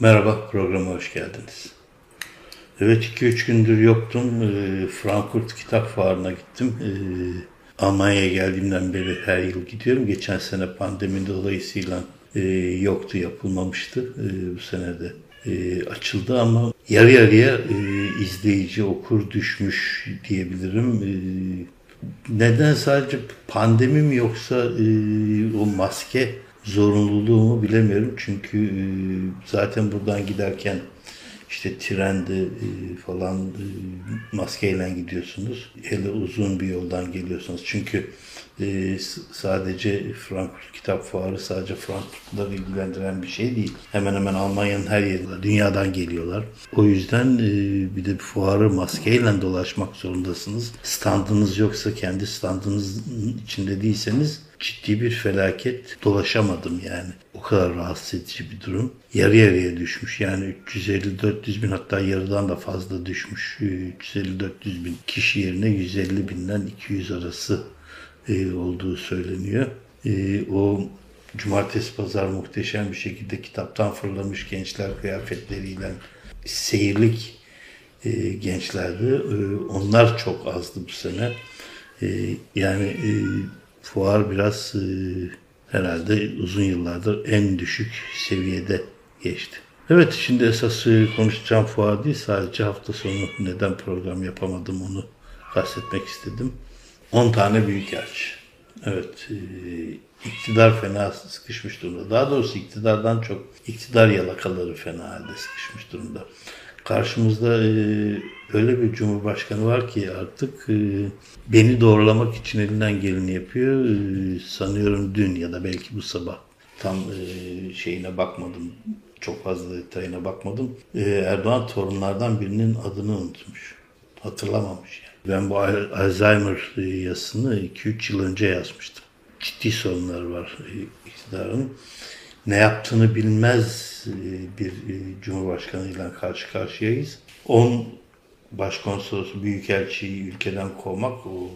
Merhaba, programa hoş geldiniz. Evet, 2-3 gündür yoktum. E, Frankfurt Kitap Fuarı'na gittim. E, Almanya'ya geldiğimden beri her yıl gidiyorum. Geçen sene pandemi dolayısıyla e, yoktu, yapılmamıştı. Bu sene de açıldı ama yarı yarıya izleyici, okur düşmüş diyebilirim. Neden sadece pandemi mi yoksa o maske zorunluluğumu bilemiyorum. Çünkü e, zaten buradan giderken işte trende e, falan e, maskeyle gidiyorsunuz. Hele uzun bir yoldan geliyorsunuz. Çünkü sadece Frankfurt Kitap Fuarı sadece Frankfurtları ilgilendiren bir şey değil. Hemen hemen Almanya'nın her yerinde, dünyadan geliyorlar. O yüzden bir de fuarı maskeyle dolaşmak zorundasınız. Standınız yoksa kendi standınızın içinde değilseniz ciddi bir felaket dolaşamadım yani. O kadar rahatsız edici bir durum. Yarı yarıya düşmüş yani 350-400 bin hatta yarıdan da fazla düşmüş. 350-400 bin kişi yerine 150 binden 200 arası e, olduğu söyleniyor. E, o cumartesi pazar muhteşem bir şekilde kitaptan fırlamış gençler kıyafetleriyle seyirlik e, gençlerdi. onlar çok azdı bu sene. yani fuar biraz e, herhalde uzun yıllardır en düşük seviyede geçti. Evet şimdi esas e, konuşacağım fuar değil sadece hafta sonu neden program yapamadım onu bahsetmek istedim. 10 tane büyükelçi. Evet e, iktidar fena sıkışmış durumda. Daha doğrusu iktidardan çok iktidar yalakaları fena halde sıkışmış durumda. Karşımızda e, öyle bir cumhurbaşkanı var ki artık e, beni doğrulamak için elinden geleni yapıyor. Sanıyorum dün ya da belki bu sabah tam şeyine bakmadım. Çok fazla detayına bakmadım. Erdoğan torunlardan birinin adını unutmuş. Hatırlamamış yani. Ben bu Alzheimer yazısını 2-3 yıl önce yazmıştım. Ciddi sorunlar var e, iktidarın ne yaptığını bilmez e, bir e, cumhurbaşkanıyla karşı karşıyayız. 10 başkonsolosu, büyükelçiyi ülkeden kovmak o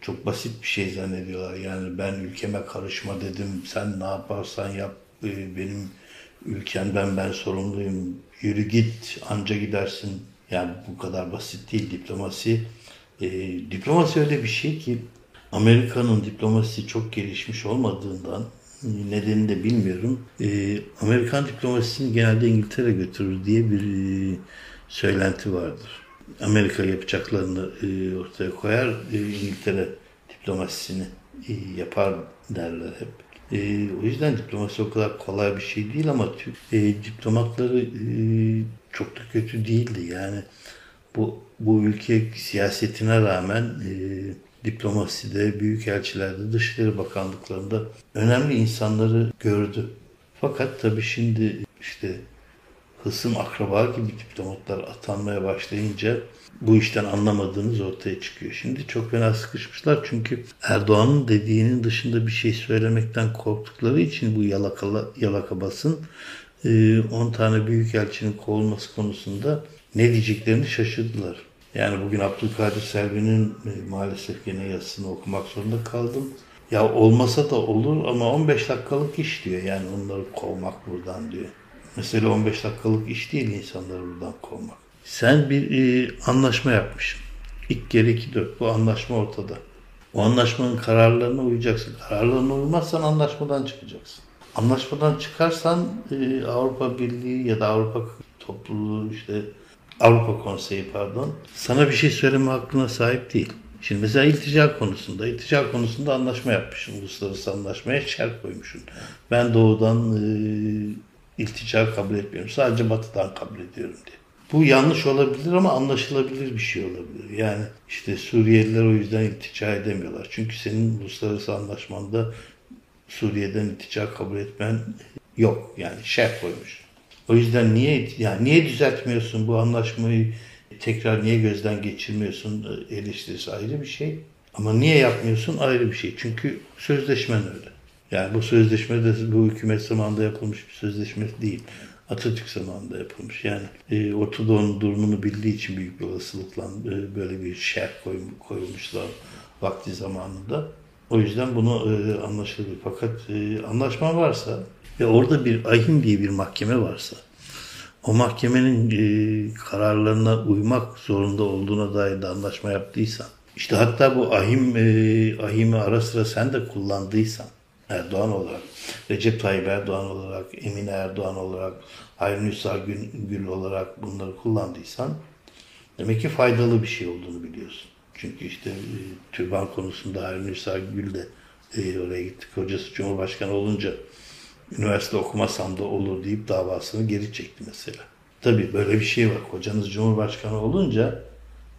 çok basit bir şey zannediyorlar. Yani ben ülkeme karışma dedim, sen ne yaparsan yap, benim ülkemden ben sorumluyum, yürü git, anca gidersin. Yani bu kadar basit değil diplomasi. E, diplomasi öyle bir şey ki Amerika'nın diplomasisi çok gelişmiş olmadığından nedenini de bilmiyorum. E, Amerikan diplomasisini genelde İngiltere götürür diye bir e, söylenti vardır. Amerika yapacaklarını e, ortaya koyar, e, İngiltere diplomasisini e, yapar derler hep. E, o yüzden diplomasi o kadar kolay bir şey değil ama e, diplomatları e, çok da kötü değildi. Yani bu bu ülke siyasetine rağmen e, diplomaside, büyükelçilerde, Dışişleri Bakanlıklarında önemli insanları gördü. Fakat tabii şimdi işte hısım akraba gibi diplomatlar atanmaya başlayınca bu işten anlamadığınız ortaya çıkıyor. Şimdi çok fena sıkışmışlar çünkü Erdoğan'ın dediğinin dışında bir şey söylemekten korktukları için bu yalakalı, yalaka basın 10 e, tane büyükelçinin kovulması konusunda ne diyeceklerini şaşırdılar. Yani bugün Abdülkadir Selvi'nin e, maalesef yine yazısını okumak zorunda kaldım. Ya olmasa da olur ama 15 dakikalık iş diyor. Yani onları kovmak buradan diyor. Mesela 15 dakikalık iş değil insanları buradan kovmak. Sen bir e, anlaşma yapmışsın. İlk kere iki dört. Bu anlaşma ortada. O anlaşmanın kararlarına uyacaksın. Kararlarına uymazsan anlaşmadan çıkacaksın. Anlaşmadan çıkarsan e, Avrupa Birliği ya da Avrupa topluluğu işte Avrupa Konseyi pardon sana bir şey söyleme hakkına sahip değil. Şimdi mesela iltica konusunda, iltica konusunda anlaşma yapmışsın. Uluslararası anlaşmaya şer koymuşsun. Ben doğudan e, iltica kabul etmiyorum. Sadece batıdan kabul ediyorum diye. Bu yanlış olabilir ama anlaşılabilir bir şey olabilir. Yani işte Suriyeliler o yüzden iltica edemiyorlar. Çünkü senin uluslararası anlaşmanda Suriye'den iltica kabul etmen yok. Yani şer koymuş. O yüzden niye yani niye düzeltmiyorsun bu anlaşmayı tekrar niye gözden geçirmiyorsun e, eleştirisi ayrı bir şey. Ama niye yapmıyorsun ayrı bir şey. Çünkü sözleşmen öyle. Yani bu sözleşme de bu hükümet zamanında yapılmış bir sözleşme değil. Atatürk zamanında yapılmış. Yani e, Orta Doğu'nun durumunu bildiği için büyük bir olasılıkla e, böyle bir şerh koy, koymuşlar vakti zamanında. O yüzden bunu e, anlaşılıyor. Fakat e, anlaşma varsa ve orada bir ahim diye bir mahkeme varsa o mahkemenin e, kararlarına uymak zorunda olduğuna dair de anlaşma yaptıysan, işte hatta bu ahim e, ahimi ara sıra sen de kullandıysan Erdoğan olarak, Recep Tayyip Erdoğan olarak, Emine Erdoğan olarak, Hayri Nüsa Gül, Gül olarak bunları kullandıysan demek ki faydalı bir şey olduğunu biliyorsun. Çünkü işte e, türban konusunda Hayri Nüsa Gül de e, oraya gittik. Hocası Cumhurbaşkanı olunca üniversite okumasam da olur deyip davasını geri çekti mesela. Tabii böyle bir şey var. Kocanız Cumhurbaşkanı olunca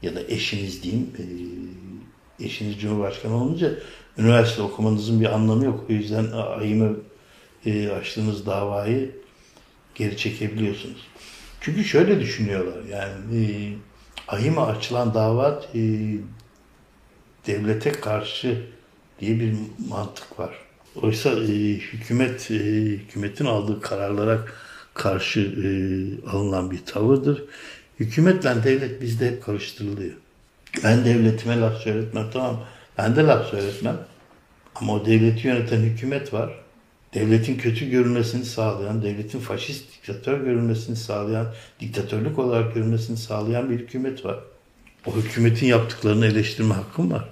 ya da eşiniz diyeyim e, eşiniz Cumhurbaşkanı olunca üniversite okumanızın bir anlamı yok. O yüzden ayime e, açtığınız davayı geri çekebiliyorsunuz. Çünkü şöyle düşünüyorlar yani e, açılan dava e, devlete karşı diye bir mantık var. Oysa e, hükümet e, hükümetin aldığı kararlara karşı e, alınan bir tavırdır. Hükümetle devlet bizde hep karıştırılıyor. Ben devletime laf söyletmem tamam. Ben de laf söyletmem. Ama o devleti yöneten hükümet var. Devletin kötü görünmesini sağlayan, devletin faşist diktatör görünmesini sağlayan, diktatörlük olarak görünmesini sağlayan bir hükümet var. O hükümetin yaptıklarını eleştirme hakkım var.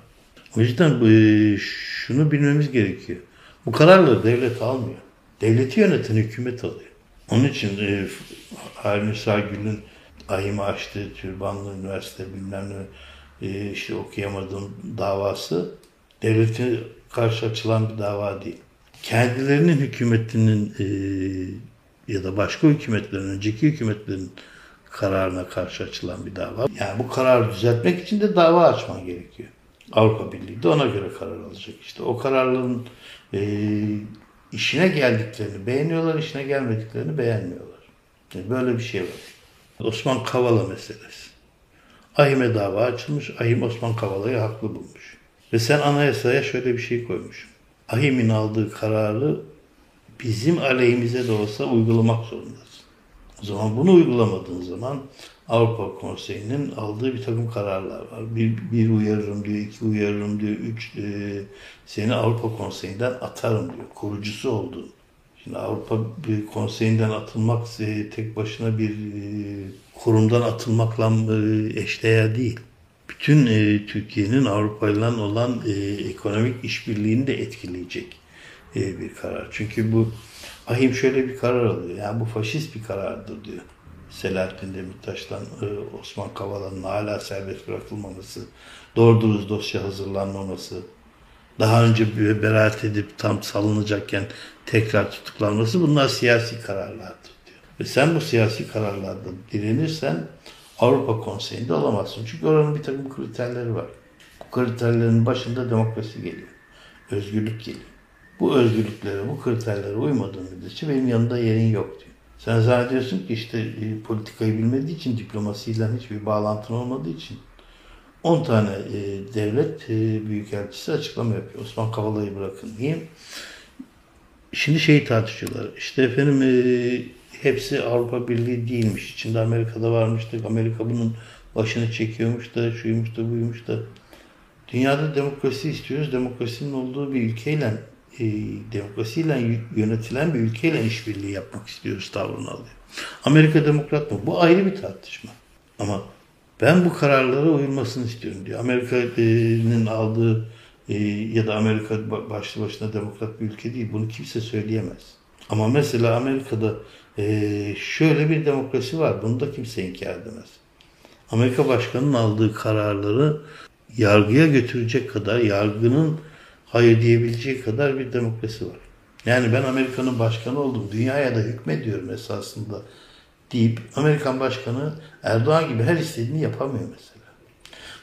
O yüzden e, şunu bilmemiz gerekiyor. Bu kararları devlet almıyor. Devleti yöneten hükümet alıyor. Onun için e, Harun Gül'ün ayımı açtığı türbanlı üniversite bilmem ne e, işte okuyamadığım davası devlete karşı açılan bir dava değil. Kendilerinin hükümetinin e, ya da başka hükümetlerin, önceki hükümetlerin kararına karşı açılan bir dava. Yani bu kararı düzeltmek için de dava açman gerekiyor. Avrupa Birliği de ona göre karar alacak. İşte o kararların e, işine geldiklerini beğeniyorlar, işine gelmediklerini beğenmiyorlar. Yani böyle bir şey var. Osman Kavala meselesi. Ahim'e dava açılmış. Ahim Osman Kavala'yı haklı bulmuş. Ve sen anayasaya şöyle bir şey koymuş. Ahim'in aldığı kararı bizim aleyhimize de olsa uygulamak zorundasın. O zaman bunu uygulamadığın zaman Avrupa Konseyi'nin aldığı bir takım kararlar var. Bir, bir uyarırım diyor, iki uyarırım diyor, üç e, seni Avrupa Konseyi'nden atarım diyor. Kurucusu oldun. Şimdi Avrupa Konseyi'nden atılmak e, tek başına bir e, kurumdan atılmakla e, eşdeğer değil. Bütün e, Türkiye'nin Avrupa ile olan e, ekonomik işbirliğini de etkileyecek e, bir karar. Çünkü bu Ahim şöyle bir karar alıyor. Yani bu faşist bir karardır diyor. Selahattin Demirtaş'tan e, Osman Kavala'nın hala serbest bırakılmaması, doğru dosya hazırlanmaması, daha önce beraat edip tam salınacakken tekrar tutuklanması bunlar siyasi kararlardır diyor. Ve sen bu siyasi kararlarda direnirsen Avrupa Konseyi'nde olamazsın. Çünkü oranın bir takım kriterleri var. Bu kriterlerin başında demokrasi geliyor. Özgürlük geliyor. Bu özgürlüklere, bu kriterlere uymadığın müddetçe benim yanında yerin yok diyor. Sen zannediyorsun ki işte e, politikayı bilmediği için, diplomasiyle hiçbir bağlantın olmadığı için 10 tane e, devlet e, büyükelçisi açıklama yapıyor. Osman Kavala'yı bırakın diye. Şimdi şeyi tartışıyorlar. İşte efendim e, hepsi Avrupa Birliği değilmiş. İçinde Amerika'da varmıştı. Amerika bunun başını çekiyormuş da, şuymuş da, buymuş da. Dünyada demokrasi istiyoruz. Demokrasinin olduğu bir ülkeyle e, demokrasiyle yönetilen bir ülkeyle işbirliği yapmak istiyoruz tavrını alıyor. Amerika demokrat mı? Bu ayrı bir tartışma. Ama ben bu kararlara uyulmasını istiyorum diyor. Amerika'nın aldığı e, ya da Amerika başlı başına demokrat bir ülke değil. Bunu kimse söyleyemez. Ama mesela Amerika'da e, şöyle bir demokrasi var. Bunu da kimse inkar edemez. Amerika Başkanı'nın aldığı kararları yargıya götürecek kadar yargının hayır diyebileceği kadar bir demokrasi var. Yani ben Amerika'nın başkanı oldum, dünyaya da hükmediyorum esasında deyip Amerikan başkanı Erdoğan gibi her istediğini yapamıyor mesela.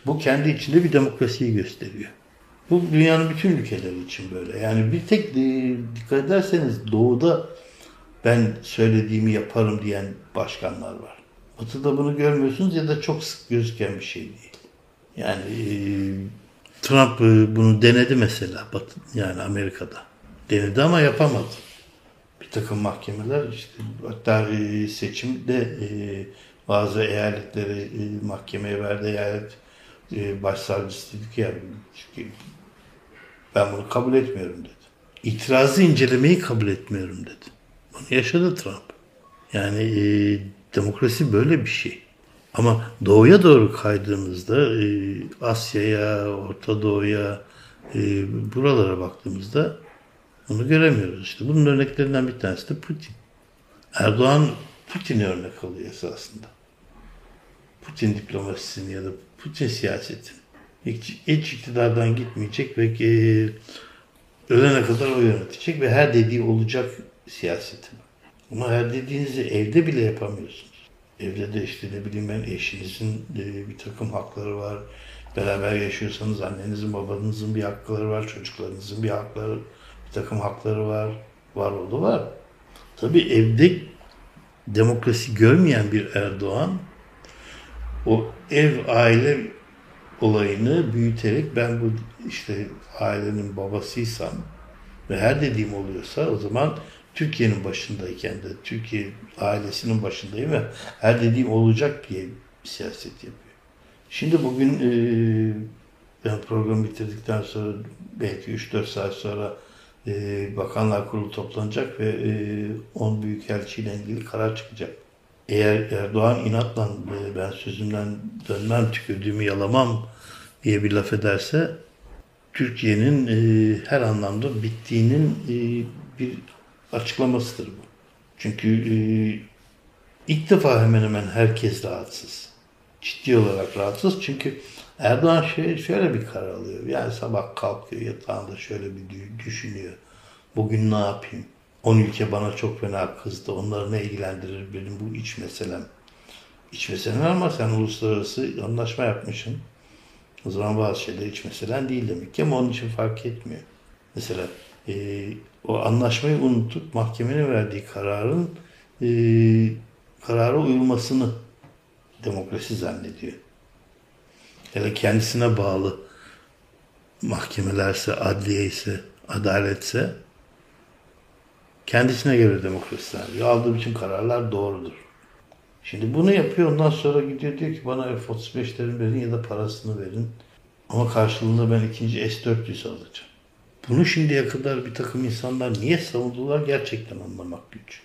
Bu kendi içinde bir demokrasiyi gösteriyor. Bu dünyanın bütün ülkeleri için böyle. Yani bir tek e, dikkat ederseniz doğuda ben söylediğimi yaparım diyen başkanlar var. Batı'da bunu görmüyorsunuz ya da çok sık gözüken bir şey değil. Yani e, Trump e, bunu denedi mesela yani Amerika'da. Denedi ama yapamadı. Bir takım mahkemeler işte hatta e, seçimde e, bazı eyaletleri mahkemeye verdi eyalet başsavcısı dedi ki yani ben bunu kabul etmiyorum dedi. İtirazı incelemeyi kabul etmiyorum dedi. Bunu yaşadı Trump. Yani Demokrasi böyle bir şey. Ama doğuya doğru kaydığımızda e, Asya'ya, Orta Doğu'ya, e, buralara baktığımızda bunu göremiyoruz. İşte bunun örneklerinden bir tanesi de Putin. Erdoğan Putin'i örnek alıyor esasında. Putin diplomasisini ya da Putin siyasetini. Hiç, hiç iktidardan gitmeyecek ve e, ölene kadar o yönetecek ve her dediği olacak siyasetin. Ama her dediğinizi evde bile yapamıyorsunuz. Evde de işte ne bileyim ben eşinizin e, bir takım hakları var. Beraber yaşıyorsanız annenizin babanızın bir hakları var. Çocuklarınızın bir hakları, bir takım hakları var. Var oldu var. Tabii evde demokrasi görmeyen bir Erdoğan o ev aile olayını büyüterek ben bu işte ailenin babasıysam ve her dediğim oluyorsa o zaman Türkiye'nin başındayken de Türkiye ailesinin başındayım ve her dediğim olacak diye bir siyaset yapıyor. Şimdi bugün e, ben programı bitirdikten sonra belki 3-4 saat sonra e, Bakanlar Kurulu toplanacak ve e, 10 büyükelçiyle ilgili karar çıkacak. Eğer Erdoğan inatla e, ben sözümden dönmem, tükürdüğümü yalamam diye bir laf ederse Türkiye'nin e, her anlamda bittiğinin e, bir açıklamasıdır bu. Çünkü e, ilk defa hemen hemen herkes rahatsız. Ciddi olarak rahatsız. Çünkü Erdoğan şöyle, şöyle bir karar alıyor. Yani sabah kalkıyor yatağında şöyle bir düşünüyor. Bugün ne yapayım? 10 ülke bana çok fena kızdı. Onları ne ilgilendirir benim bu iç meselem. İç meselen ama sen uluslararası anlaşma yapmışsın. O zaman bazı şeyler iç meselen değil demek ki ama onun için fark etmiyor. Mesela e, o anlaşmayı unutup mahkemenin verdiği kararın e, karara uyulmasını demokrasi zannediyor. Hele kendisine bağlı mahkemelerse, adliye ise, adaletse kendisine göre demokrasi zannediyor. Aldığı bütün kararlar doğrudur. Şimdi bunu yapıyor ondan sonra gidiyor diyor ki bana F-35'lerin verin ya da parasını verin. Ama karşılığında ben ikinci S-400 alacağım. Bunu şimdiye kadar bir takım insanlar niye savundular gerçekten anlamak güç.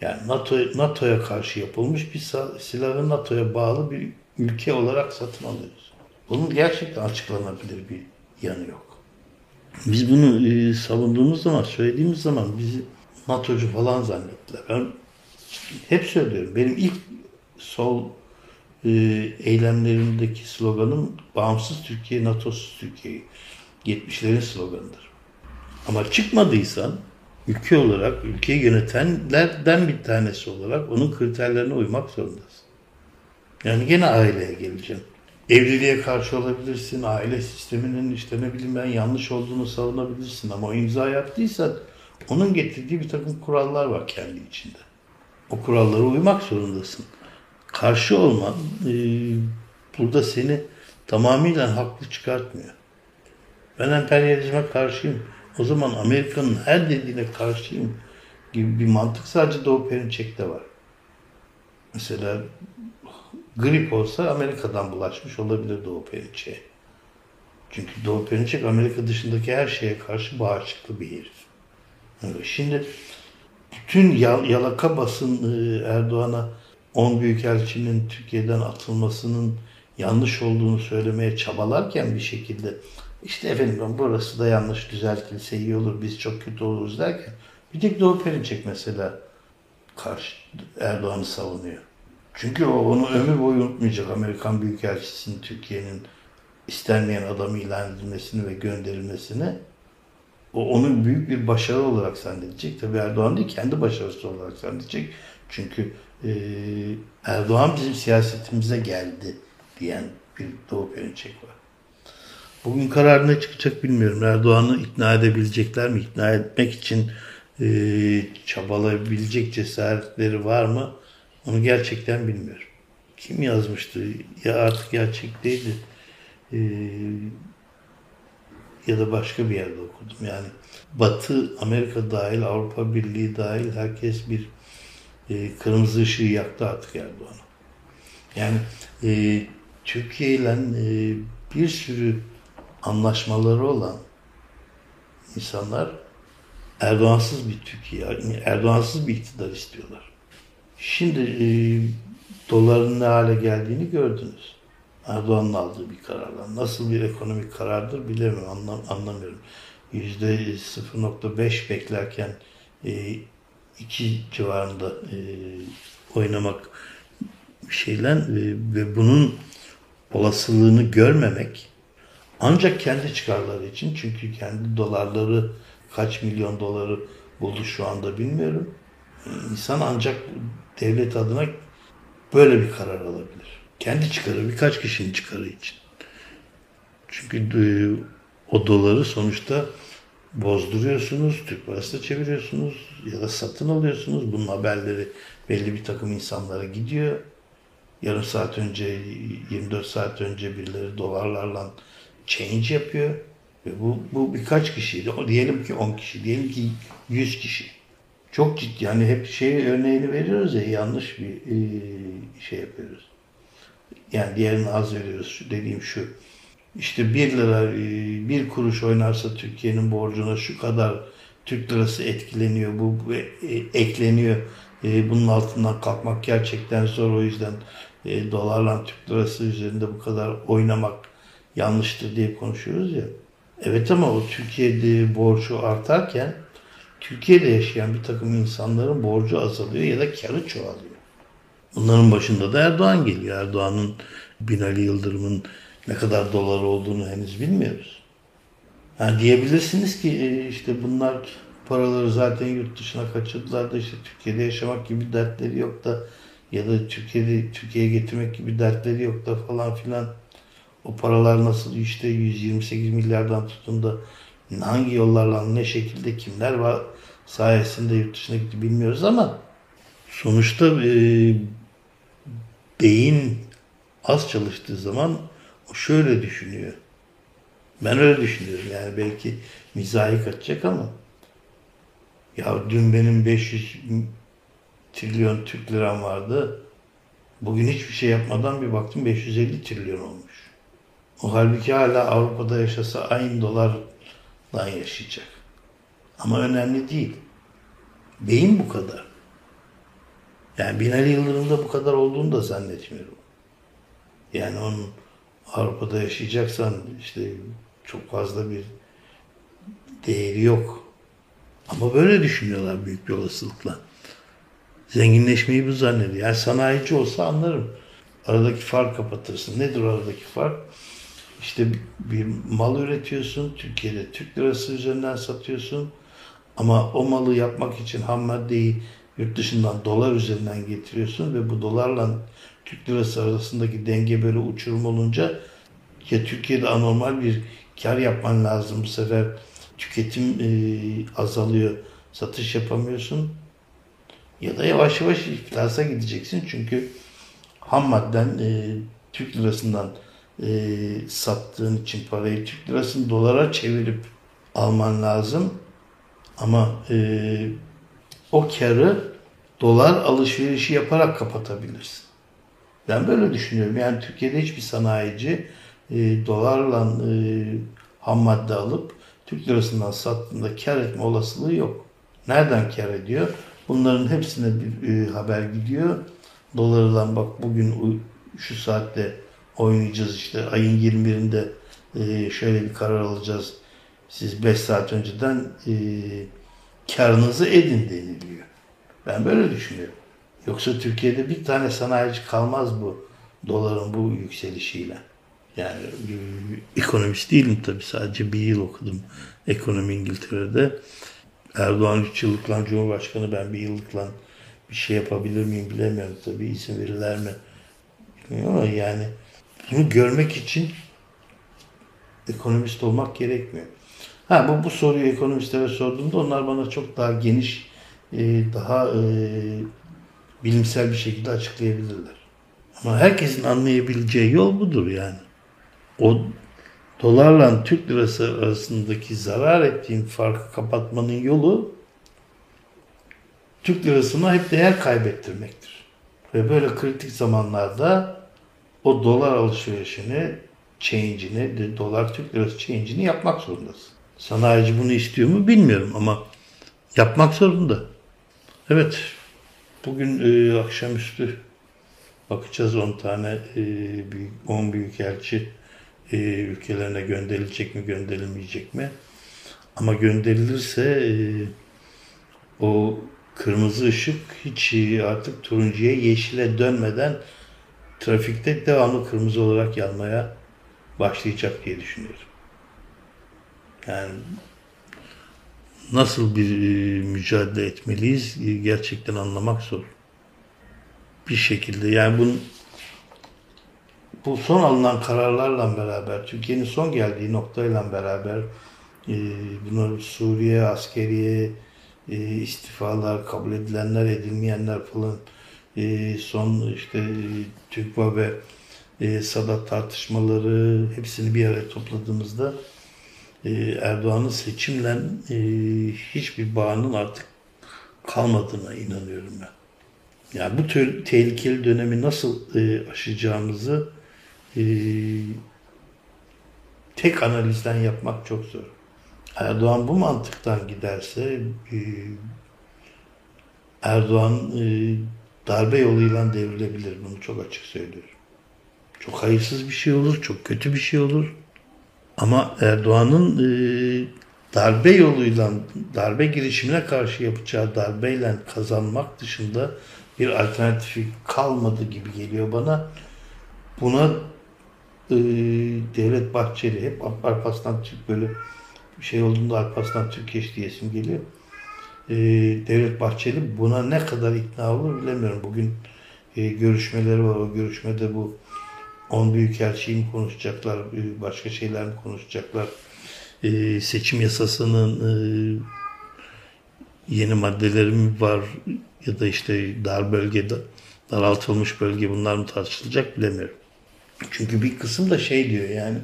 Yani NATO NATO'ya karşı yapılmış bir silahı NATO'ya bağlı bir ülke olarak satın alıyoruz. Bunun gerçekten açıklanabilir bir yanı yok. Biz bunu e, savunduğumuz zaman, söylediğimiz zaman bizi NATO'cu falan zannettiler. Ben hep söylüyorum. Benim ilk sol e, eylemlerimdeki sloganım bağımsız Türkiye, NATO'suz Türkiye. 70'lerin sloganıdır. Ama çıkmadıysan ülke olarak, ülkeyi yönetenlerden bir tanesi olarak onun kriterlerine uymak zorundasın. Yani gene aileye geleceğim. Evliliğe karşı olabilirsin, aile sisteminin işte ne bileyim ben yanlış olduğunu savunabilirsin ama o imza yaptıysan onun getirdiği bir takım kurallar var kendi içinde. O kurallara uymak zorundasın. Karşı olman e, burada seni tamamıyla haklı çıkartmıyor. Ben emperyalizme karşıyım. O zaman Amerika'nın her dediğine karşıyım gibi bir mantık sadece Doğu Perinçek'te var. Mesela grip olsa Amerika'dan bulaşmış olabilir Doğu Perinçek'e. Çünkü Doğu Perinçek Amerika dışındaki her şeye karşı bağışıklı bir herif. Şimdi bütün yalaka basın e, Erdoğan'a 10 büyükelçinin Türkiye'den atılmasının yanlış olduğunu söylemeye çabalarken bir şekilde işte efendim burası da yanlış düzeltilse iyi olur biz çok kötü oluruz derken bir tek Doğu Perinçek mesela karşı Erdoğan'ı savunuyor. Çünkü o onu ömür boyu unutmayacak Amerikan Büyükelçisi'nin Türkiye'nin istenmeyen adamı ilan edilmesini ve gönderilmesini o onun büyük bir başarı olarak zannedecek. Tabii Erdoğan değil kendi başarısı olarak zannedecek. Çünkü e, Erdoğan bizim siyasetimize geldi diyen bir Doğu Perinçek var. Bugün karar ne çıkacak bilmiyorum. Erdoğan'ı ikna edebilecekler mi? İkna etmek için e, çabalayabilecek cesaretleri var mı? Onu gerçekten bilmiyorum. Kim yazmıştı? Ya artık gerçekteydi. E, ya da başka bir yerde okudum. Yani Batı, Amerika dahil, Avrupa Birliği dahil herkes bir e, kırmızı ışığı yaktı artık Erdoğan'a. Yani e, Türkiye ile e, bir sürü anlaşmaları olan insanlar Erdoğansız bir Türkiye, Erdoğansız bir iktidar istiyorlar. Şimdi e, doların ne hale geldiğini gördünüz. Erdoğan'ın aldığı bir kararla. Nasıl bir ekonomik karardır bilemiyorum, anlam, anlamıyorum. Yüzde 0.5 beklerken e, iki civarında e, oynamak şeyle e, ve bunun olasılığını görmemek ancak kendi çıkarları için çünkü kendi dolarları kaç milyon doları buldu şu anda bilmiyorum. İnsan ancak devlet adına böyle bir karar alabilir. Kendi çıkarı, birkaç kişinin çıkarı için. Çünkü e, o doları sonuçta bozduruyorsunuz, Türk parasına çeviriyorsunuz ya da satın alıyorsunuz. Bunun haberleri belli bir takım insanlara gidiyor. Yarım saat önce, 24 saat önce birileri dolarlarla change yapıyor. Ve bu, bu birkaç kişiydi. O, diyelim ki 10 kişi, diyelim ki 100 kişi. Çok ciddi. Yani hep şey örneğini veriyoruz ya yanlış bir e, şey yapıyoruz. Yani diğerini az veriyoruz. Dediğim şu. İşte 1 lira, e, bir kuruş oynarsa Türkiye'nin borcuna şu kadar Türk lirası etkileniyor, bu, bu e, ekleniyor. E, bunun altından kalkmak gerçekten zor. O yüzden e, dolarla Türk lirası üzerinde bu kadar oynamak yanlıştır diye konuşuyoruz ya. Evet ama o Türkiye'de borcu artarken Türkiye'de yaşayan bir takım insanların borcu azalıyor ya da karı çoğalıyor. Bunların başında da Erdoğan geliyor. Erdoğan'ın Binali Yıldırım'ın ne kadar dolar olduğunu henüz bilmiyoruz. Yani diyebilirsiniz ki e, işte bunlar paraları zaten yurt dışına kaçırdılar da işte Türkiye'de yaşamak gibi dertleri yok da ya da Türkiye'de Türkiye'ye getirmek gibi dertleri yok da falan filan. O paralar nasıl işte 128 milyardan tutun da hangi yollarla ne şekilde kimler var sayesinde yurt dışına gitti bilmiyoruz ama sonuçta e, beyin az çalıştığı zaman o şöyle düşünüyor. Ben öyle düşünüyorum yani belki mizahi kaçacak ama ya dün benim 500 trilyon Türk liram vardı. Bugün hiçbir şey yapmadan bir baktım 550 trilyon olmuş. O halbuki hala Avrupa'da yaşasa aynı dolardan yaşayacak. Ama önemli değil. Beyin bu kadar. Yani Binali Yıldırım'da bu kadar olduğunu da zannetmiyorum. Yani onun Avrupa'da yaşayacaksan işte çok fazla bir değeri yok. Ama böyle düşünüyorlar büyük bir olasılıkla. Zenginleşmeyi bu zannediyor. Yani sanayici olsa anlarım. Aradaki fark kapatırsın. Nedir aradaki fark? İşte bir mal üretiyorsun. Türkiye'de Türk lirası üzerinden satıyorsun. Ama o malı yapmak için ham maddeyi yurt dışından dolar üzerinden getiriyorsun ve bu dolarla Türk lirası arasındaki denge böyle uçurum olunca ya Türkiye'de anormal bir kar yapman lazım bu sefer tüketim e, azalıyor satış yapamıyorsun ya da yavaş yavaş iflasa gideceksin çünkü ham madden e, Türk lirasından e, sattığın için parayı Türk lirasını dolara çevirip alman lazım ama e, o karı dolar alışverişi yaparak kapatabilirsin. Ben böyle düşünüyorum. Yani Türkiye'de hiçbir sanayici e, dolarla e, ham madde alıp Türk lirasından sattığında kar etme olasılığı yok. Nereden kar ediyor? Bunların hepsine bir e, haber gidiyor. Dolardan bak bugün şu saatte oynayacağız işte ayın 21'inde e, şöyle bir karar alacağız. Siz 5 saat önceden e, karınızı edin deniliyor. Ben böyle düşünüyorum. Yoksa Türkiye'de bir tane sanayici kalmaz bu doların bu yükselişiyle. Yani e, ekonomist değilim tabii sadece bir yıl okudum ekonomi İngiltere'de. Erdoğan 3 yıllıkla Cumhurbaşkanı ben bir yıllıkla bir şey yapabilir miyim bilemiyorum tabii izin verirler mi bilmiyorum ama yani bunu görmek için ekonomist olmak gerekmiyor. Ha bu, bu soruyu ekonomistlere sorduğumda onlar bana çok daha geniş, e, daha e, bilimsel bir şekilde açıklayabilirler. Ama herkesin anlayabileceği yol budur yani. O dolarla Türk lirası arasındaki zarar ettiğin farkı kapatmanın yolu Türk lirasına hep değer kaybettirmektir. Ve böyle kritik zamanlarda o dolar alışverişini, change'ini, dolar Türk lirası change'ini yapmak zorundasın. Sanayici bunu istiyor mu bilmiyorum ama yapmak zorunda. Evet, Bugün e, akşamüstü bakacağız 10 tane e, büyük, 10 büyükelçi e, ülkelerine gönderilecek mi gönderilmeyecek mi? Ama gönderilirse e, o kırmızı ışık hiç artık turuncuya yeşile dönmeden trafikte devamlı kırmızı olarak yanmaya başlayacak diye düşünüyorum. Yani nasıl bir e, mücadele etmeliyiz e, gerçekten anlamak zor. Bir şekilde yani bunun bu son alınan kararlarla beraber, Türkiye'nin son geldiği noktayla beraber e, bunu Suriye, askeriye, e, istifalar, kabul edilenler, edilmeyenler falan e, son işte TÜKVA ve e, Sadat tartışmaları hepsini bir araya topladığımızda e, Erdoğan'ın seçimle e, hiçbir bağının artık kalmadığına inanıyorum ben. Yani bu tür tehlikeli dönemi nasıl e, aşacağımızı e, tek analizden yapmak çok zor. Erdoğan bu mantıktan giderse e, Erdoğan e, darbe yoluyla devrilebilir. Bunu çok açık söylüyorum. Çok hayırsız bir şey olur, çok kötü bir şey olur. Ama Erdoğan'ın e, darbe yoluyla, darbe girişimine karşı yapacağı darbeyle kazanmak dışında bir alternatifi kalmadı gibi geliyor bana. Buna e, Devlet Bahçeli hep Alparslan Türk böyle şey olduğunda Alparslan Türkeş diyesim geliyor. E, Devlet Bahçeli buna ne kadar ikna olur bilemiyorum. Bugün e, görüşmeleri var. O görüşmede bu 10 büyükelçiyi mi konuşacaklar, e, başka şeyler mi konuşacaklar? E, seçim yasasının e, yeni maddeleri mi var ya da işte dar bölgede daraltılmış bölge bunlar mı tartışılacak bilemiyorum. Çünkü bir kısım da şey diyor yani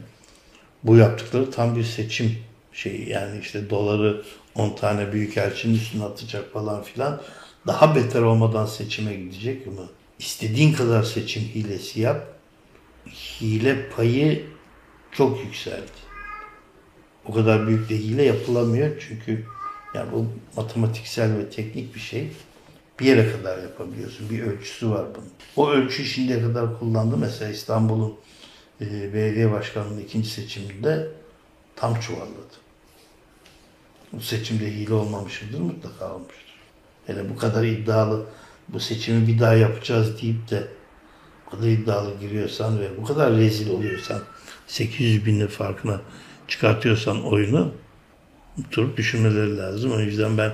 bu yaptıkları tam bir seçim şeyi yani işte doları 10 tane büyükelçinin üstüne atacak falan filan daha beter olmadan seçime gidecek mi? İstediğin kadar seçim hilesi yap. Hile payı çok yükseldi. O kadar büyük de hile yapılamıyor çünkü yani bu matematiksel ve teknik bir şey. Bir yere kadar yapabiliyorsun. Bir ölçüsü var bunun. O ölçü şimdiye kadar kullandı. Mesela İstanbul'un e, belediye başkanlığının ikinci seçiminde tam çuvalladı. Bu seçimde hile olmamıştır mutlaka olmuştur. Hele bu kadar iddialı bu seçimi bir daha yapacağız deyip de bu kadar iddialı giriyorsan ve bu kadar rezil oluyorsan 800 binin farkına çıkartıyorsan oyunu durup düşünmeleri lazım. O yüzden ben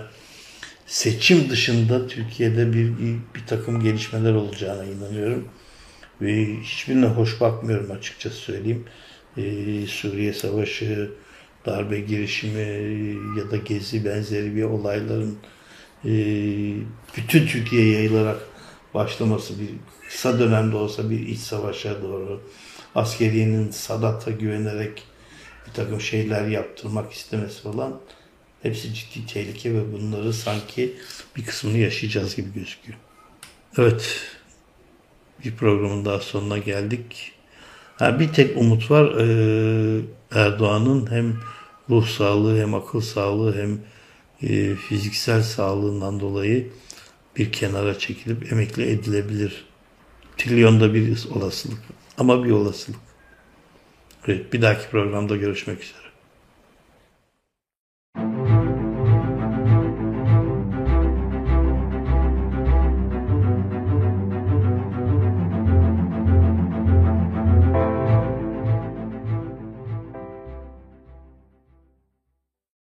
seçim dışında Türkiye'de bir, bir takım gelişmeler olacağına inanıyorum. Ve hiçbirine hoş bakmıyorum açıkçası söyleyeyim. Ee, Suriye Savaşı, darbe girişimi ya da gezi benzeri bir olayların e, bütün Türkiye'ye yayılarak başlaması bir kısa dönemde olsa bir iç savaşa doğru askeriyenin Sadat'a güvenerek bir takım şeyler yaptırmak istemesi falan hepsi ciddi tehlike ve bunları sanki bir kısmını yaşayacağız gibi gözüküyor. Evet, bir programın daha sonuna geldik. Ha, bir tek umut var. Ee, Erdoğan'ın hem ruh sağlığı hem akıl sağlığı hem e, fiziksel sağlığından dolayı bir kenara çekilip emekli edilebilir. Trilyonda bir olasılık ama bir olasılık. Evet, bir dahaki programda görüşmek üzere.